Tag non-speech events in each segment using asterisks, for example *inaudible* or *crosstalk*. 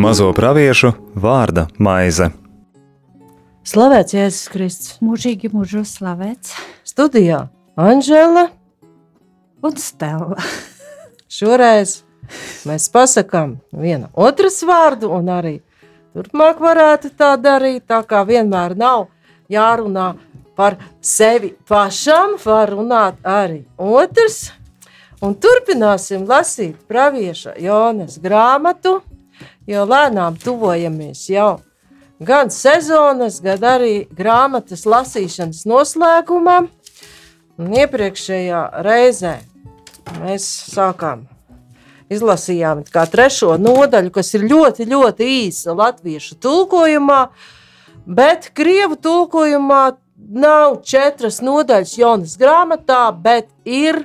Mazo praviešu vārda maize. Slavēts Jēzus Kristus. Mūžīgi mūžos slavēts. Studijā Anžela. Un Stela. *laughs* Šoreiz mēs pasakām viena otras vārdu, un arī turpmāk varētu tā darīt. Tā kā vienmēr nav jārunā par sevi pašam, var runāt arī otrs. Un turpināsim lasīt pravieša Jonas grāmatu, jo lēnām tuvojamies jau gan sezonas, gan arī grāmatas lasīšanas noslēgumam. Un iepriekšējā reizē mēs sākām izlasījām trešo nodaļu, kas ir ļoti, ļoti īsa latviešu tulkojumā, bet krievu tulkojumā nav četras nodaļas Jonas grāmatā, bet ir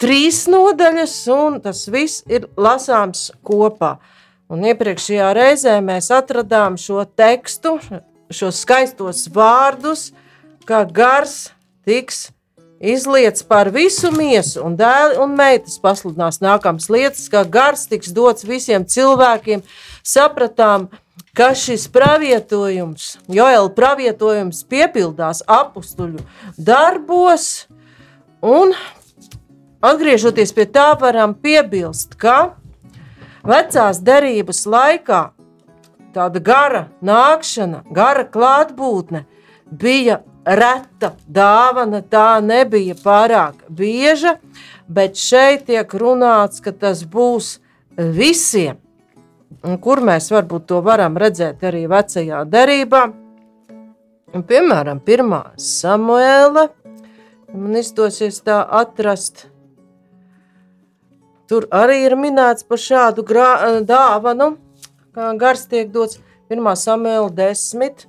trīs nodaļas, un tas viss ir lasāms kopā. Un iepriekšējā reizē mēs atradām šo tekstu, šos skaistos vārdus, ka gars tiks izliets par visu miesu, un dēli un meitas pasludinās nākamās lietas, ka gars tiks dots visiem cilvēkiem. Sapratām, ka šis pravietojums, Joela pravietojums piepildās apstuļu darbos, un Atgriežoties pie tā, varam piebilst, ka vecās derības laikā tāda gara nākšana, gara klātbūtne bija reta dāvana, tā nebija pārāk bieža, bet šeit tiek runāts, ka tas būs visiem. Kur mēs varbūt to varam redzēt arī vecajā derībā. Un, piemēram, pirmā Samuēla, man izdosies tā atrast, Tur arī ir minēts par šādu grā, eh, dāvanu, kā gars tiek dots 1. samēla 10,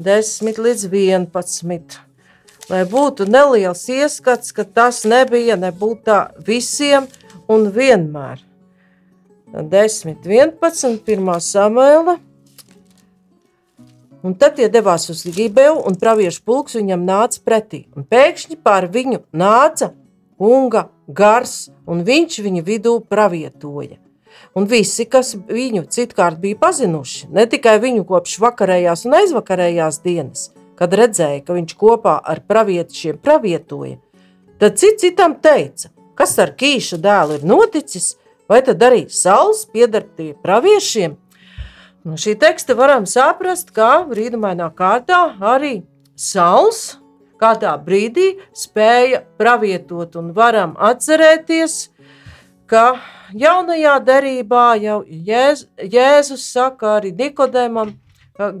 10 līdz 11. Lai būtu neliels ieskats, ka tas nebija nebūtu tā visiem un vienmēr. 10, 11, 1. samēla. Un tad tie devās uz Gibeju, un praviešu pulks viņam nāca pretī. Un pēkšņi pār viņu nāca unga gars, un viņš viņu vidū pravietoja. Un visi, kas viņu citkārt bija pazinuši, ne tikai viņu kopš vakarējās un aizvakarējās dienas, kad redzēja, ka viņš kopā ar pravietiešiem pravietoja, tad cits citam teica, kas ar Kīša dēlu ir noticis, vai tad arī saules pieder pie praviešiem? No šī teksta varam saprast, ka brīnumainā kārtā arī saules kādā brīdī spēja pravietot un varam atcerēties, ka jaunajā derībā jau Jēz, Jēzus saka arī Nikodēmam,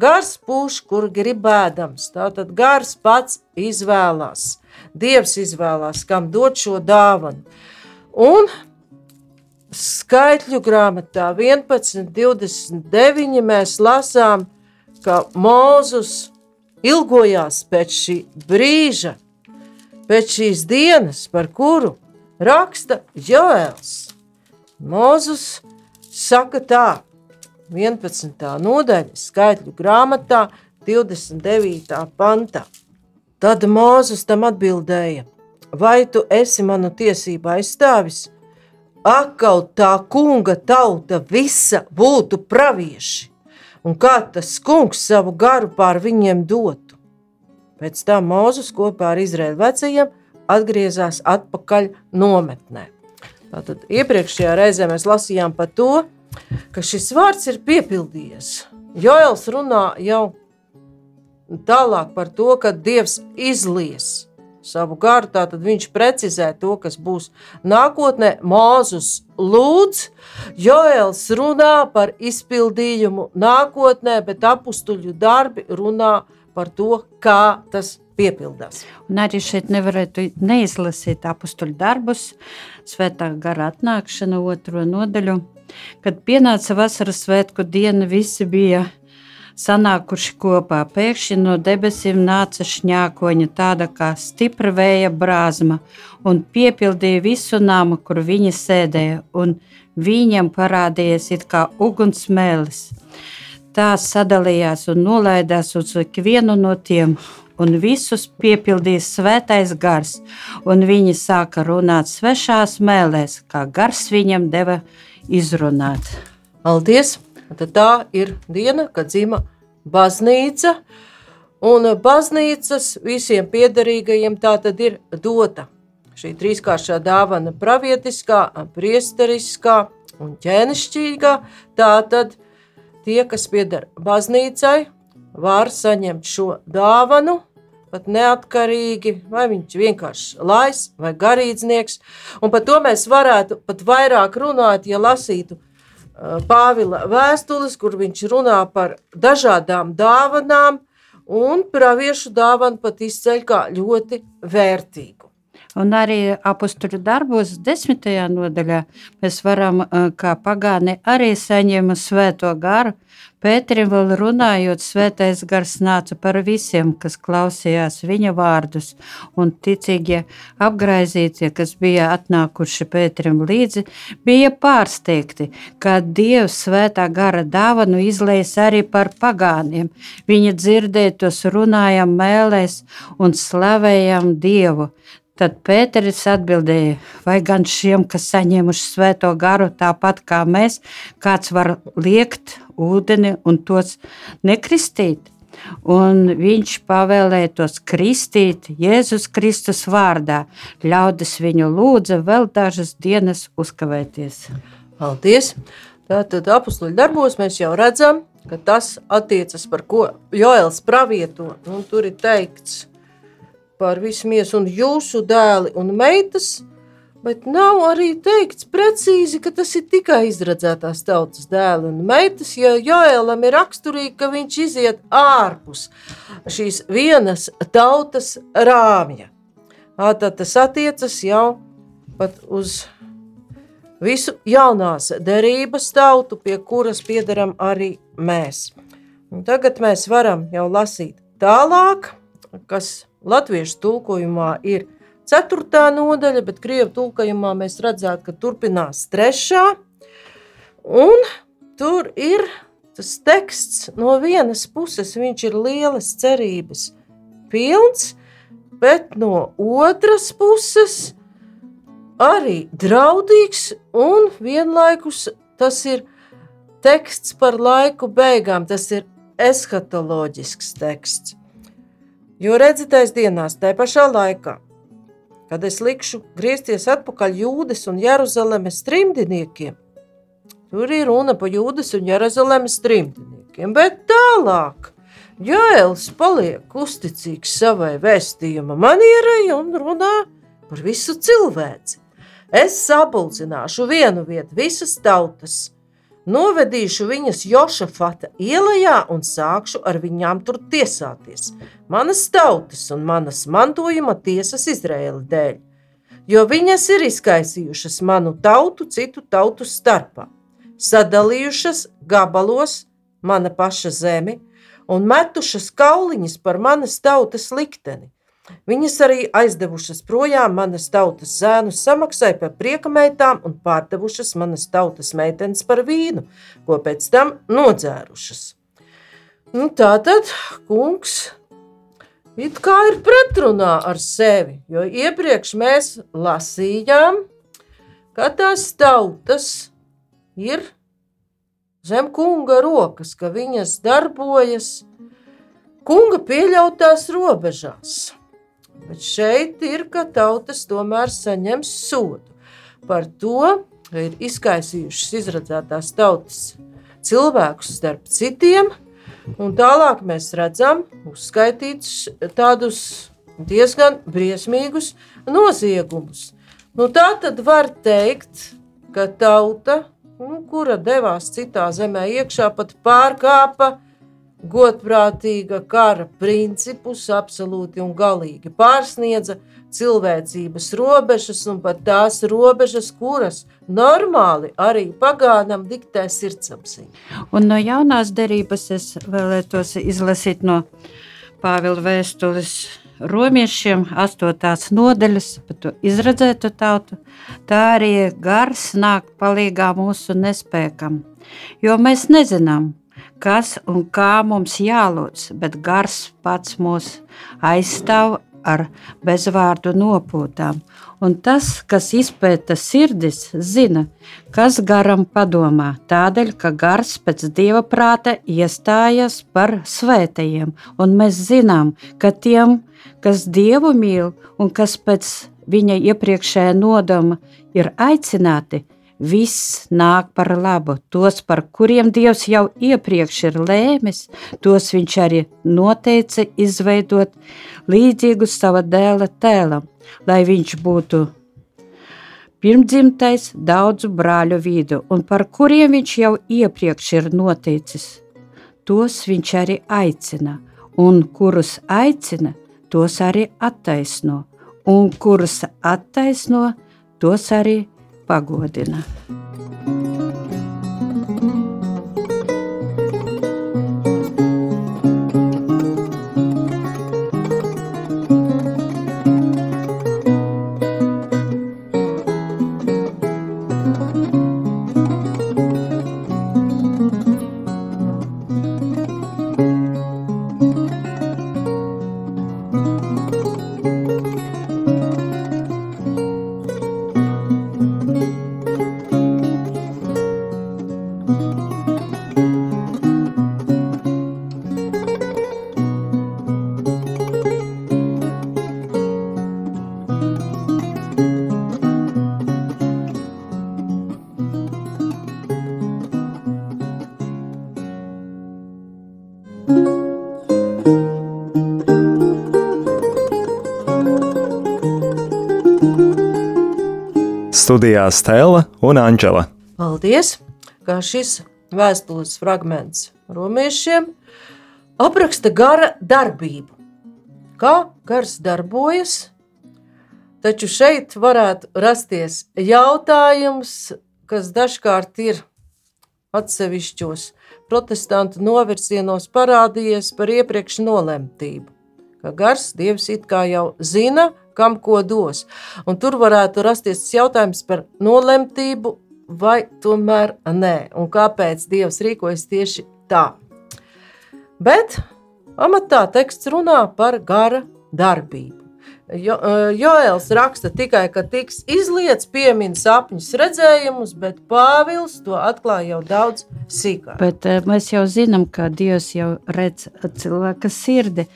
gars pūš, kur gribēdams. Tātad gars pats izvēlās. Dievs izvēlās, kam dot šo dāvanu. Un skaitļu grāmatā 11, 29 mēs lasām, ka Mūzus ilgojās pēc šī brīža, pēc šīs dienas, par kuru raksta Joēls. Mozus saka tā, 11. nodaļa, skaitļu grāmatā, 29. pantā. Tad Mozus tam atbildēja: Vai tu esi manu tiesību aizstāvis? Ak, kaut tā kunga tauta visa būtu pravieši! un kā tas kungs savu garu pār viņiem dotu. Pēc tam Mozus kopā ar Izraēlu vecajiem atgriezās atpakaļ nometnē. Tātad iepriekšējā reizē mēs lasījām par to, ka šis vārds ir piepildījies. Joels runā jau tālāk par to, ka Dievs izlies savu garu. Tātad viņš precizē to, kas būs nākotnē. Mūzus lūdz, Joēls runā par izpildījumu nākotnē, bet apstuļu darbi runā par to, kā tas piepildās. Un arī šeit nevarētu neizlasīt apstuļu darbus, svētā gara atnākšana, otro nodaļu. Kad pienāca vasaras svētku diena, visi bija sanākuši kopā. Pēkšņi no debesīm nāca šņākoņa, tāda kā stipra vēja brāzma, un piepildīja visu namu, kur viņi sēdēja, un viņam parādījās it kā ugunsmēlis. Tās sadalījās un nolaidās uz ikvienu no tiem, un visus piepildīs svētais gars, un viņi sāka runāt svešās mēlēs, kā gars viņam deva izrunāt. Paldies! Tad tā ir diena, kad dzima baznīca, un baznīcas visiem piederīgajiem tā tad ir dota. Šī trīskāršā dāvana pravietiskā, priesteriskā un ķēnišķīgā, tā tad tie, kas pieder baznīcai, var saņemt šo dāvanu, pat neatkarīgi, vai viņš vienkārši lais vai garīdznieks. Un par to mēs varētu pat vairāk runāt, ja lasītu Pāvila vēstules, kur viņš runā par dažādām dāvanām, un praviešu dāvanu pat izceļ kā ļoti vērtīgu. Un arī apakstuļu darbos, desmitajā nodaļā, mēs varam, uh, kā pagāni, arī saņemt svēto garu, Pēterim vēl runājot, svētais gars nāca par visiem, kas klausījās viņa vārdus, un ticīgie apgraizītie, kas bija atnākuši Pēterim līdzi, bija pārsteigti, ka Dievs svētā gara dāvanu izlēs arī par pagāniem. Viņa dzirdēja tos runājam mēlēs un slavējam Dievu. Tad Pēteris atbildēja, vai gan šiem, kas saņēmuši svēto garu, tāpat kā mēs, kāds var liekt ūdeni un tos nekristīt? Un viņš pavēlēja tos kristīt Jēzus Kristus vārdā. Ļaudis viņu lūdza vēl dažas dienas uzkavēties. Paldies! Tātad apakstuļu darbos mēs jau redzam, ka tas attiecas par ko Joēls pravieto. Un tur ir teikts, par visu miesu un jūsu dēli un meitas, bet nav arī teikts precīzi, ka tas ir tikai izredzētās tautas dēli un meitas, jo Joēlam ir raksturīgi, ka viņš iziet ārpus šīs vienas tautas rāmja. Tad tas attiecas jau pat uz visu jaunās derības tautu, pie kuras piedaram arī mēs. Un tagad mēs varam jau lasīt tālāk, kas Latviešu tulkojumā ir ceturtā nodaļa, bet krievu tulkojumā mēs redzētu, ka turpinās trešā. Un tur ir tas teksts no vienas puses, viņš ir lielas cerības pilns, bet no otras puses arī draudīgs un vienlaikus tas ir teksts par laiku beigām, tas ir eskatoloģisks teksts. Jo redzitais dienās, tajā pašā laikā, kad es likšu griezties atpakaļ Jūdas un Jeruzalemes trimdiniekiem, tur ir runa par Jūdas un Jeruzalemes trimdiniekiem, bet tālāk. Jēlis paliek uzticīgs savai vēstījuma manierai un runā par visu cilvēci. Es sapulcināšu vienu vietu visas tautas – Novedīšu viņas Jošafata ielā un sākšu ar viņām tur tiesāties. Manas tautas un manas mantojuma tiesas Izraēla dēļ, jo viņas ir izkaisījušas manu tautu citu tautu starpā, sadalījušas gabalos mana paša zemi un metušas kauliņus par manas tautas likteni Viņas arī aizdevušas projām manas tautas zēnus samaksai par priekameitām un pārdevušas manas tautas meitenes par vīnu, ko pēc tam nodzērušas. Nu, tā tad kungs it kā ir pretrunā ar sevi, jo iepriekš mēs lasījām, ka tās tautas ir zem kunga rokas, ka viņas darbojas kunga pieļautās robežās. Bet šeit ir, ka tautas tomēr saņems sodu par to, ir izkaisījušas izradzētās tautas cilvēkus starp citiem, un tālāk mēs redzam uzskaitītus tādus diezgan briesmīgus noziegumus. Nu, tā tad var teikt, ka tauta, nu, kura devās citā zemē iekšā, pat pārkāpa godprātīga kara principus absolūti un galīgi pārsniedza cilvēcības robežas un pat tās robežas, kuras normāli arī pagānam diktē sirdsapziņa. Un no jaunās derības es vēlētos izlasīt no Pāvila vēstules romiešiem astotās nodaļas par to izredzētu tautu, tā arī gars nāk palīgā mūsu nespēkam, jo mēs nezinām, kas un kā mums jālūdz, bet gars pats mūs aizstāv ar bezvārdu nopūtām. Un tas, kas izpēta sirdis, zina, kas garam padomā, tādēļ, ka gars pēc dieva prāta iestājas par svētajiem, un mēs zinām, ka tiem, kas dievu mīl un kas pēc viņa iepriekšējā nodoma ir aicināti, viss nāk par labu. Tos, par kuriem Dievs jau iepriekš ir lēmis, tos viņš arī noteica izveidot līdzīgu sava dēla tēlam, lai viņš būtu pirmdzimtais daudzu brāļu vidu, un par kuriem viņš jau iepriekš ir noteicis. Tos viņš arī aicina, un kurus aicina, tos arī attaisno, un kurus attaisno, tos arī pagodina. Studijā Stela un Anģela. Paldies, ka šis vēstules fragments romiešiem apraksta gara darbību. Kā gars darbojas, taču šeit varētu rasties jautājums, kas dažkārt ir atsevišķos protestantu novirzienos parādījies par iepriekš nolemtību. Ka gars Dievs it kā jau zina, kam ko dos. Un tur varētu rasties jautājums par nolemtību, vai tomēr nē, un kāpēc Dievs rīkojas tieši tā. Bet amatā teksts runā par gara darbību. Jo, eh, Joēls raksta tikai, ka tiks izlietas piemiņas sapņus, redzējumus, bet Pāvils to atklāja jau daudz sīkāk. Bet uh, mēs jau zinām, ka Dievs jau redz cilvēka sirdi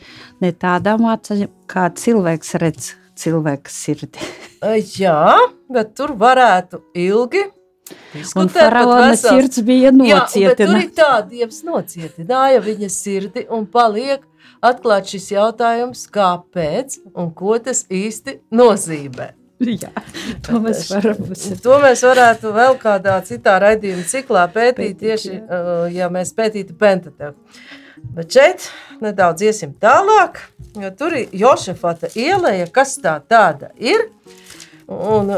ne tādā mācā, kā cilvēks redz cilvēka sirdi. *laughs* Jā, bet tur varētu ilgi. Un faraona sirds bija nocietināta. Tur ir tā, Dievs nocietināja viņa sirdi un paliek atklāt šis jautājums, kāpēc un ko tas īsti nozīmē. Jā, to mēs, varam. to mēs varētu vēl kādā citā raidījuma ciklā pētīt, pētīt tieši, jā. ja mēs pētītu Pentateku. Bet šeit nedaudz iesim tālāk, jo tur ir Jošafata ieleja, kas tā tāda ir. Un,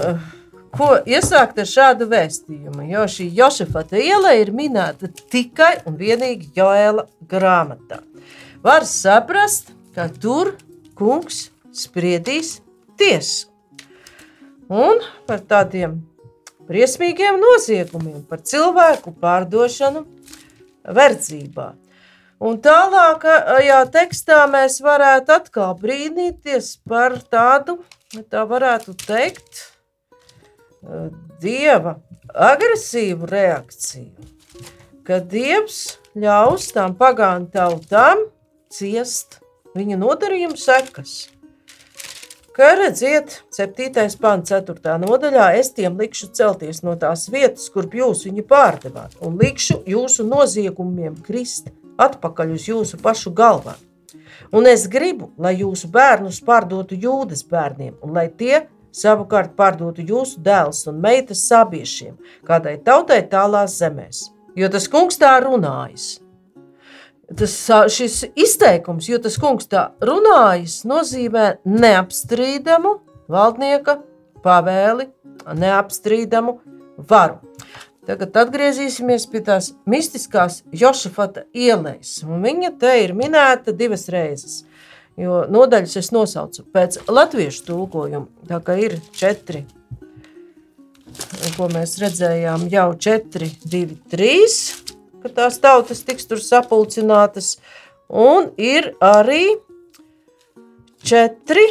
ko iesākt ar šādu vēstījumu? Jo šī Jošafata ieleja ir minēta tikai un vienīgi Joēla grāmatā. Var saprast, ka tur kungs spriedīs tiesu. Un par tādiem briesmīgiem noziegumiem, par cilvēku pārdošanu verdzībā. Un tālākajā tekstā mēs varētu atkal brīnīties par tādu, tā varētu teikt, dieva agresīvu reakciju. Kad dievs ļaus tām pagānu tautām ciest viņa nodarījumu sekas. Kā redziet, 7. pāns, 4. nodaļā, es tiem likšu celties no tās vietas, kur jūs viņu pārdevāt, un likšu jūsu noziegumiem krist atpakaļ uz jūsu pašu galvām. Un es gribu, lai jūsu bērnus pārdotu jūdas bērniem, un lai tie savukārt pārdotu jūsu dēlus un meitas sabiešiem, kādai tautai tālās zemēs. Jo tas kungs tā runājis. Tas, šis izteikums, jo tas kungs tā runājis, nozīmē neapstrīdamu valdnieka pavēli, neapstrīdamu varu. Tagad atgriezīsimies pie tās mistiskās Jošafata ielas. Viņa te ir minēta divas reizes. Jo nodaļas es nosaucu pēc latviešu tulkojuma. Tā kā ir četri, ko mēs redzējām, jau 4, 2, 3, ka tās tautas tiks tur sapulcinātas. Un ir arī 4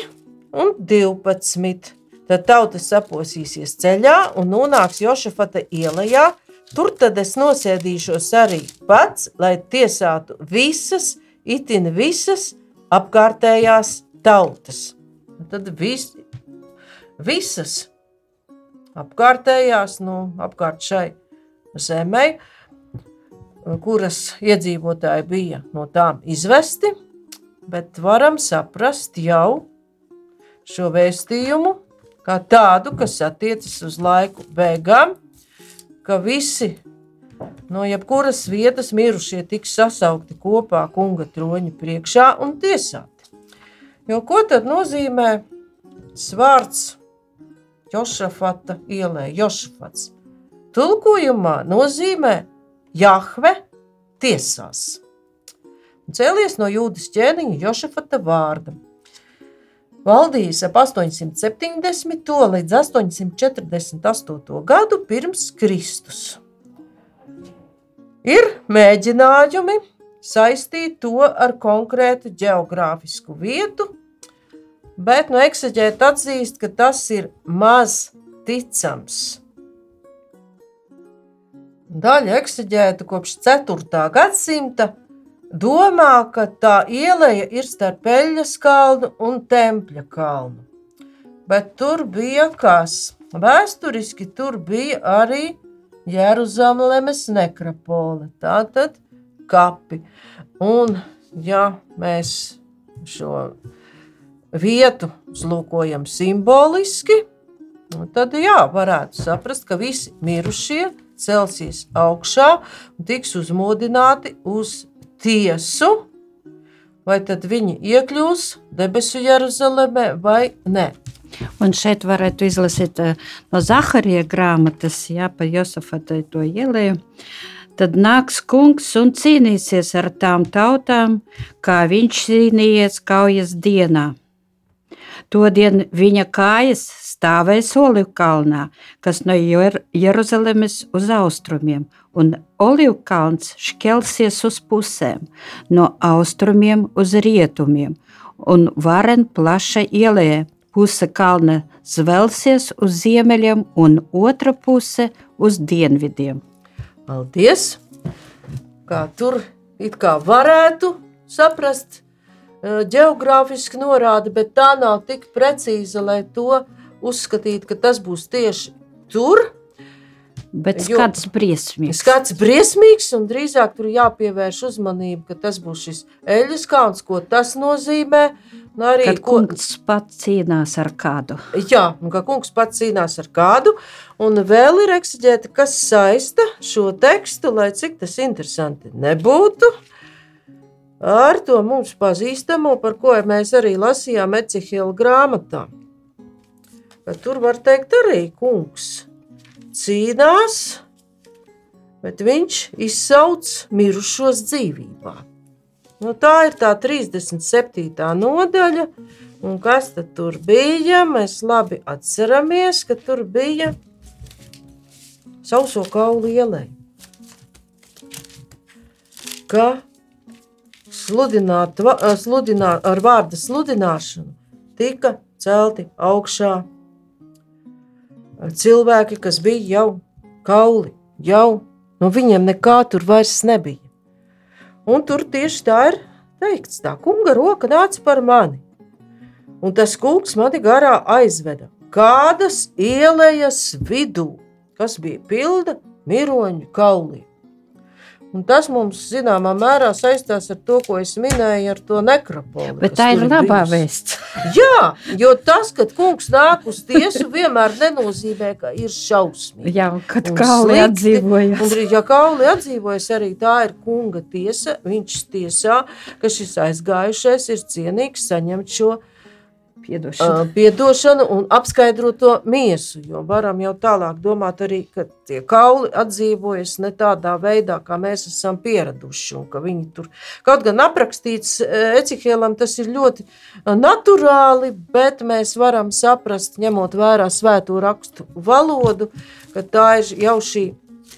un 12. Tad tautas saposīsies ceļā un nonāks Jošafata ielā. Tur tad es nosēdīšos arī pats, lai tiesātu visas, itin visas apkārtējās tautas. Tad vis, visas apkārtējās, nu, apkārt šai zemē, kuras iedzīvotāji bija no tām izvesti, bet varam saprast jau šo vēstījumu kā tādu, kas attiecas uz laiku beigām, ka visi no jebkuras vietas mirušie tiks sasaukti kopā kunga troņa priekšā un tiesāti. Jo ko tad nozīmē svārds Jošafata ielē, Jošafats. Tulkojumā nozīmē Jahve tiesās. Cēlies no jūdas ķēniņa Jošafata vārda. Valdījis ap 870. līdz 848. gadu pirms Kristus. Ir mēģinājumi saistīt to ar konkrētu geogrāfisku vietu, bet no eksaģēta atzīst, ka tas ir maz ticams. Daļa eksaģēta kopš 4. gadsimta domā, ka tā ieleja ir starp Peļas kalnu un Tempļa kalnu. Bet tur bija kas? Vēsturiski tur bija arī Jeruzalemes nekropole, tātad kapi. Un, ja mēs šo vietu uzlūkojam simboliski, tad jā, varētu saprast, ka visi mirušie celsies augšā un tiks uzmodināti uz tiesu, vai tad viņi iekļūs debesu Jeruzalemē vai ne. Un šeit varētu izlasīt eh, no Zaharija grāmatas, jā, pa Josafatai to ielēju. Tad nāks kungs un cīnīsies ar tām tautām, kā viņš cīnījies kaujas dienā Todien viņa kājas stāvēs Olivkalnā, kas no Jer Jeruzalemes uz austrumiem, un Olivkalns šķelsies uz pusēm, no austrumiem uz rietumiem, un varen plaša ielē puse kalna zvelsies uz ziemeļiem, un otra puse uz dienvidiem. Paldies! Kā tur it kā varētu saprast, geogrāfiski norāda, bet tā nav tik precīza, lai to uzskatītu, ka tas būs tieši tur. Bet skats briesmīgs. Skats briesmīgs, un drīzāk tur jāpievērš uzmanība, ka tas būs šis eļļas kalns, ko tas nozīmē. Arī, Kad kungs ko, pats cīnās ar kādu. Jā, un ka kungs pats cīnās ar kādu. Un vēl ir eksaģēta, kas saista šo tekstu, lai cik tas interesanti nebūtu. Ar to mums pazīstamo, par ko mēs arī lasījām Ecihila grāmatā. Bet tur var teikt arī kungs cīnās, bet viņš izsauc mirušos dzīvībā. Nu, tā ir tā 37. nodaļa, un kas tad tur bija? Mēs labi atceramies, ka tur bija sauso kaulu ielai. Ka sludināt, sludināt, ar vārda sludināšanu tika celti augšā cilvēki, kas bija jau kauli, jau no viņiem nekā tur vairs nebija. Un tur tieši tā ir teikts, tā kunga roka nāca par mani. Un tas kungs mani garā aizveda kādas ielejas vidū, kas bija pilda miroņu kaulī. Un tas mums zināmā mērā saistās ar to, ko es minēju, ar to nekropoli. Bet tā ir labā vēsts. *laughs* Jā, jo tas, kad kungs nāk uz tiesu, vienmēr nenozīmē, ka ir šausmīgi. Jā, kad kauli atdzīvojas. Un, ja kauli atdzīvojas, arī tā ir kunga tiesa. Viņš tiesā, ka šis aizgājušais ir cienīgs saņemt šo tiesu Piedošanu. Uh, piedošanu un apskaidrot to miesu. Jo varam jau tālāk domāt, arī, ka tie kauli atdzīvojas ne tādā veidā, kā mēs esam pieraduši. Tur kaut gan aprakstīts Ecihēlam, tas ir ļoti naturāli, bet mēs varam saprast, ņemot vērā svēto rakstu valodu, ka tā ir jau šī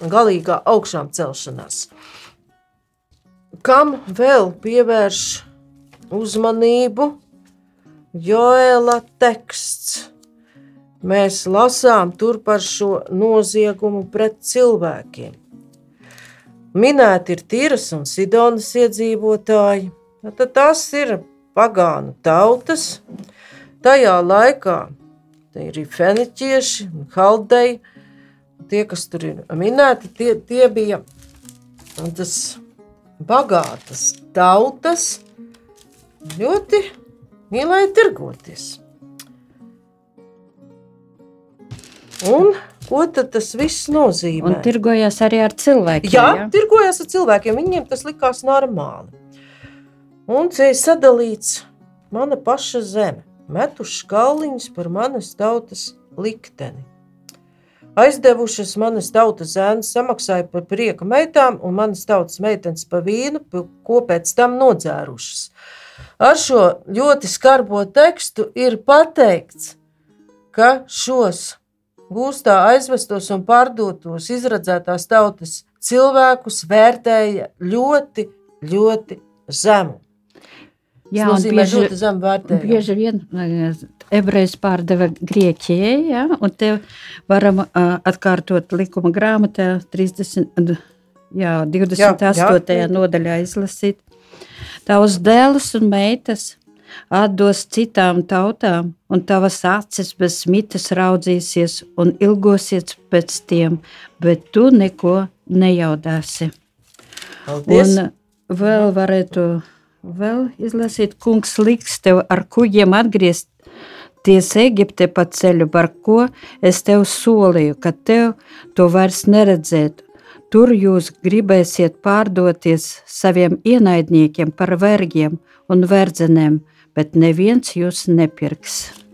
galīgā augšām celšanās. kam vēl pievērš uzmanību Joēla teksts? Mēs lasām tur par šo noziegumu pret cilvēkiem. Minēti ir Tīras un Sidonas iedzīvotāji. Tad tas ir pagānu tautas. Tajā laikā ir feniķieši un haldeji. Tie, kas tur ir minēti, tie, tie bija tas bagātas tautas, ļoti mīlēja tirgoties. Un ko tas viss nozīmē? Un tirgojās arī ar cilvēkiem. Jā, ja? tirgojās ar cilvēkiem. Viņiem tas likās normāli. Un ir sadalīts mana paša zeme, metuši kalniņus par manas tautas likteni. Aizdevušas manas tautas zēnas samaksāja par prieka meitām, un manas tautas meitenes pa vīnu, ko pēc tam nodzērušas. Ar šo ļoti skarbo tekstu ir pateikts, ka šos gūstā aizvestos un pārdotos izradzētās tautas cilvēkus vērtēja ļoti, ļoti zemu. Jā, Tas nozīmē bieži, ļoti zemu vērtējumu. Bieži vien eh, ebrejs pārdeva Grieķijai, ja, un te varam uh, atkārtot likuma grāmatā 30, jā, 28. Jā, jā. nodaļā izlasīt. Tavs dēls un meitas atdos citām tautām, un tavas acis bez mitas raudzīsies un ilgosies pēc tiem, bet tu neko nejaudāsi. Paldies. Un vēl varētu vēl izlasīt, kungs liks tev ar kuģiem atgriezt ties Eģipte pa ceļu, par ko es tev solīju, ka tev to vairs neredzēt. Tur jūs gribēsiet pārdoties saviem ienaidniekiem par vergiem un verdzenēm, bet neviens jūs nepirks.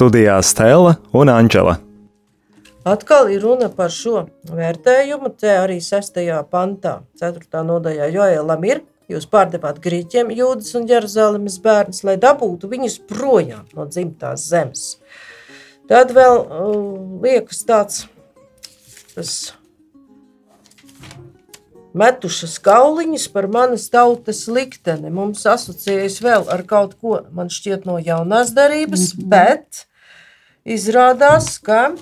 Studijā Stela un Anģela. Atkal ir runa par šo vērtējumu. Te arī 6. pantā, 4. nodaļā, Joēlam ir. Jūs pārdevāt grieķiem, jūdas un Jeruzalemes bērnus, lai dabūtu viņus projām no dzimtās zemes. Tad vēl uh, liekas tāds, tas metušas kauliņus par manas tautas likteni. Mums asociējas vēl ar kaut ko, man šķiet, no jaunās darības, mm -hmm. bet Izrādās, ka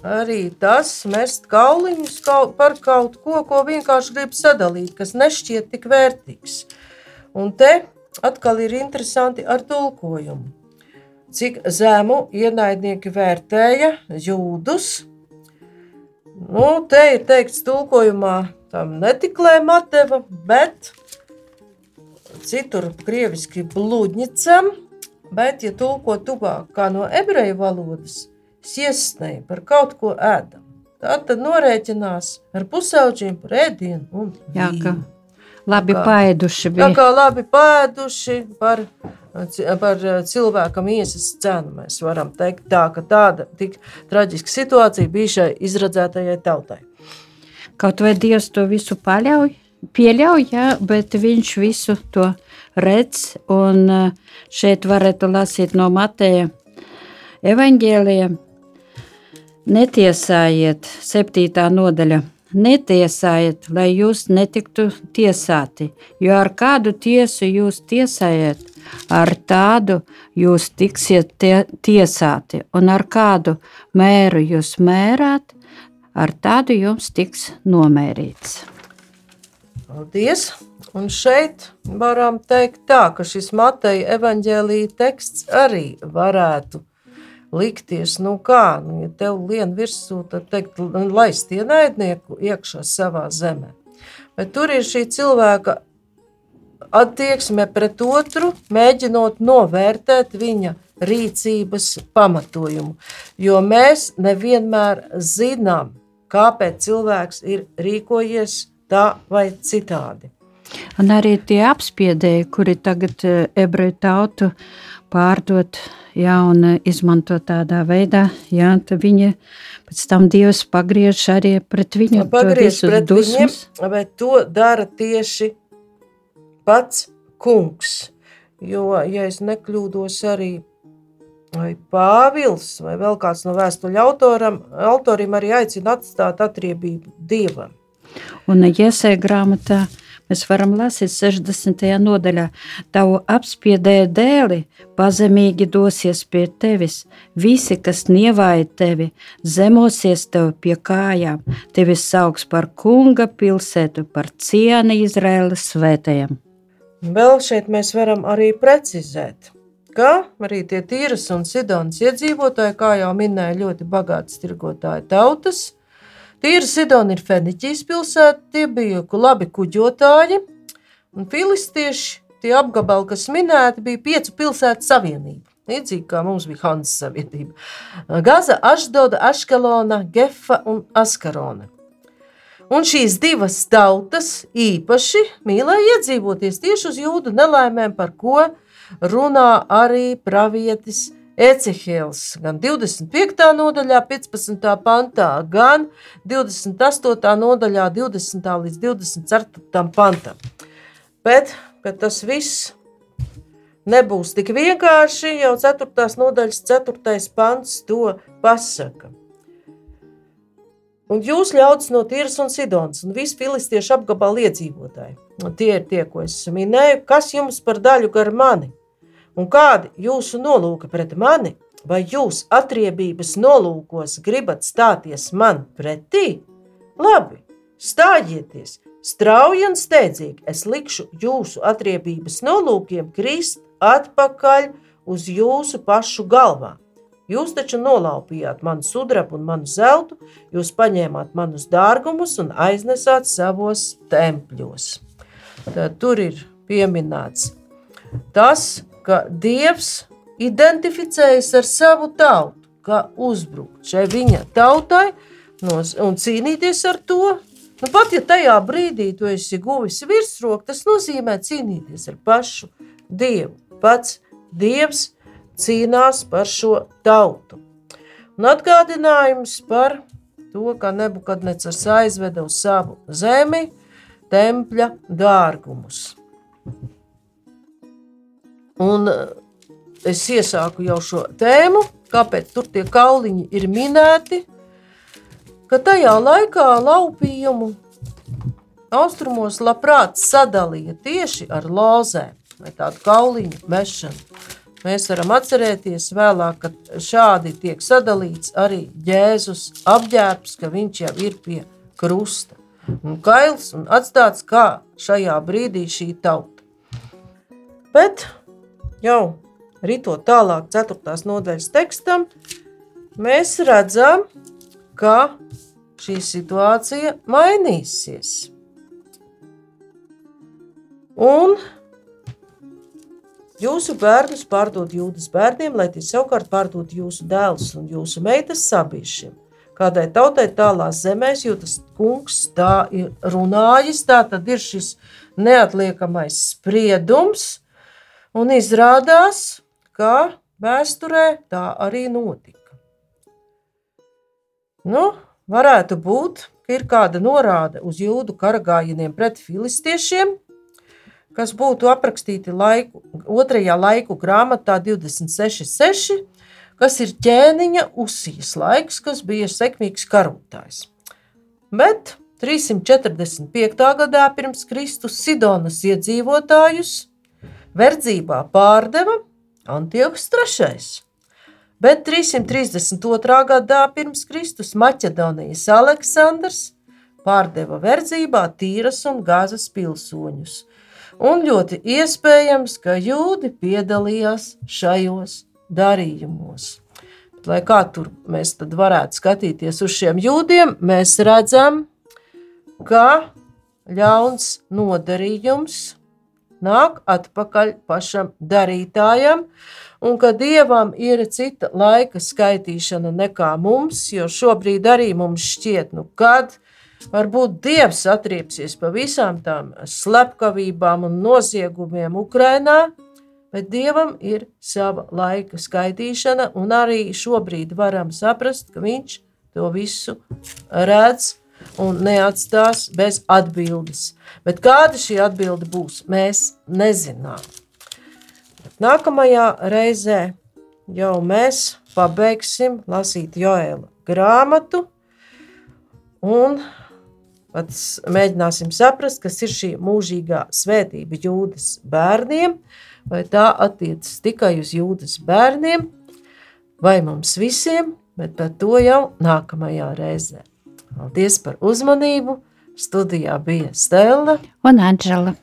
arī tas mest kauliņus par kaut ko, ko vienkārši grib sadalīt, kas nešķiet tik vērtīgs. Un te atkal ir interesanti ar tulkojumu. Cik zemu ienaidnieki vērtēja jūdus. Nu, te ir teikts tulkojumā, tam netiklē mateva, bet citur krieviski blūdņicam – bet, ja tulko tuvāk kā no ebreju valodas, siesnei par kaut ko ēdam, tad, tad norēķinās ar pusauģiem par ēdienu un Jā, ka labi kā, pēduši bija. Tā kā labi pēduši par, par cilvēka miesas cenu, mēs varam teikt tā, ka tāda tik traģiska situācija bija šai izradzētajai tautai. Kaut vai Dievs to visu paļauj, pieļauj, jā, bet viņš visu to redz. Un eh, šeit varētu lasīt no Mateja evaņģēlija. Netiesājiet, septītā nodaļa. Netiesājiet, lai jūs netiktu tiesāti, jo ar kādu tiesu jūs tiesājat, ar tādu jūs tiksiet tie, tiesāti, un ar kādu mēru jūs mērāt, ar tādu jums tiks nomērīts. Paldies! Un šeit varam teikt tā, ka šis Mateja evaņģēlīja teksts arī varētu likties, nu kā, nu, ja tev lien virsū, tad teikt, laist ienaidnieku iekšā savā zemē. Bet tur ir šī cilvēka attieksme pret otru, mēģinot novērtēt viņa rīcības pamatojumu. Jo mēs nevienmēr zinām, kāpēc cilvēks ir rīkojies tā vai citādi. Un arī tie apspiedēji, kuri tagad eh, ebreju tautu pārdot jā, un eh, izmanto tādā veidā, jā, tad viņi pēc tam Dievs pagriež arī pret viņu. Pagriež pret dusmas. viņiem, bet to dara tieši pats kungs. Jo, ja es nekļūdos arī vai Pāvils vai vēl kāds no vēstuļu autoram, autoriem arī aicina atstāt atriebību Dievam. Un iesē grāmatā Mēs varam lasīt 60. nodaļā. Tavu apspiedēju dēli pazemīgi dosies pie tevis. Visi, kas nievāja tevi, zemosies tev pie kājām. Tevi sauks par kunga pilsētu, par cieni Izraēlas svētajiem. Vēl šeit mēs varam arī precizēt, ka arī tie tīras un sidonas iedzīvotāji, kā jau minēja, ļoti bagātas tirgotāju tautas – Tīra Sidona ir Feniķijas pilsēta, tie bija labi kuģotāji, un filistieši, tie apgabali, kas minēti, bija piecu pilsētu savienība. Līdzīgi kā mums bija Hansa Savienība. Gaza, Ašdoda, Aškelona, Gefa un Askarona. Un šīs divas tautas īpaši mīlēja iedzīvoties tieši uz jūdu nelaimēm, par ko runā arī pravietis Ecehēls gan 25. nodaļā, 15. pantā, gan 28. nodaļā, 20. līdz 24. pantam. Bet, kad tas viss nebūs tik vienkārši, jau 4. nodaļas 4. pants to pasaka. Un jūs ļaudis no Tīras un Sidonas un visi filistiešu apgabala iedzīvotāji. Tie ir tie, ko es minēju, kas jums par daļu gar mani – Un kādi jūsu nolūki pret mani, vai jūs atriebības nolūkos gribat stāties man pretī? Labi, stājieties, strauji un steidzīgi, es likšu jūsu atriebības nolūkiem krist atpakaļ uz jūsu pašu galvām. Jūs taču nolaupījāt manu sudrabu un manu zeltu, jūs paņēmāt manus dārgumus un aiznesāt savos tempļos. Tad tur ir pieminēts tas, ka Dievs identificējas ar savu tautu, kā uzbrukt šai viņa tautai un cīnīties ar to. Nu, pat ja tajā brīdī tu esi guvis virsroku, tas nozīmē cīnīties ar pašu Dievu. Pats Dievs cīnās par šo tautu. Un atgādinājums par to, ka Nebukadnecars aizveda uz savu zemi tempļa dārgumus. Un eh, es iesāku jau šo tēmu, kāpēc tur tie kauliņi ir minēti. Ka tajā laikā laupījumu austrumos labprāt sadalīja tieši ar lozēm vai tādu kauliņu mešanu. Mēs varam atcerēties vēlāk, ka šādi tiek sadalīts arī Jēzus apģērbs, ka viņš jau ir pie krusta. Un kails un atstāts kā šajā brīdī šī tauta. Bet jau ritot tālāk, 4. nodaļas tekstam, mēs redzam, ka šī situācija mainīsies. Un jūsu bērnus pārdod jūdas bērniem, lai tie savukārt pārdod jūsu dēlus un jūsu meitas sabiešiem. Kādai tautai tālās zemēs, jo tas kungs tā ir runājis, tā tad ir šis neatliekamais spriedums, Un izrādās, ka vēsturē tā arī notika. Nu, varētu būt, ka ir kāda norāde uz jūdu karagājieniem pret filistiešiem, kas būtu aprakstīti laiku, otrajā laiku grāmatā 26.6, kas ir ķēniņa uzsijas laiks, kas bija sekmīgs karotājs. Bet 345. gadā pirms Kristus Sidonas iedzīvotājus verdzībā pārdeva Antioks III. Bet 332. gadā pirms Kristus Maķedonijas Aleksandrs pārdeva verdzībā Tīras un Gāzes pilsoņus. Un ļoti iespējams, ka jūdi piedalījās šajos darījumos. Bet, lai kā tur mēs varētu skatīties uz šiem jūdiem, mēs redzam, ka ļauns nodarījums nāk atpakaļ pašam darītājam, un ka dievam ir cita laika skaitīšana nekā mums, jo šobrīd arī mums šķiet, nu kad varbūt dievs atriepsies pa visām tām slepkavībām un noziegumiem Ukrainā, bet dievam ir sava laika skaitīšana, un arī šobrīd varam saprast, ka viņš to visu redz un neatstās bez atbildes. Bet kāda šī atbilde būs, mēs nezinām. Nākamajā reizē jau mēs pabeigsim lasīt Joēla grāmatu un mēģināsim saprast, kas ir šī mūžīgā svētība jūdas bērniem, vai tā attiecas tikai uz jūdas bērniem, vai mums visiem, bet par to jau nākamajā reizē. Paldies par uzmanību! Studijā bija Stela un Anģela.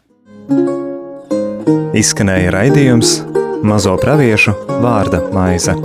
Izskanēja raidījums Mazo praviešu vārda maize.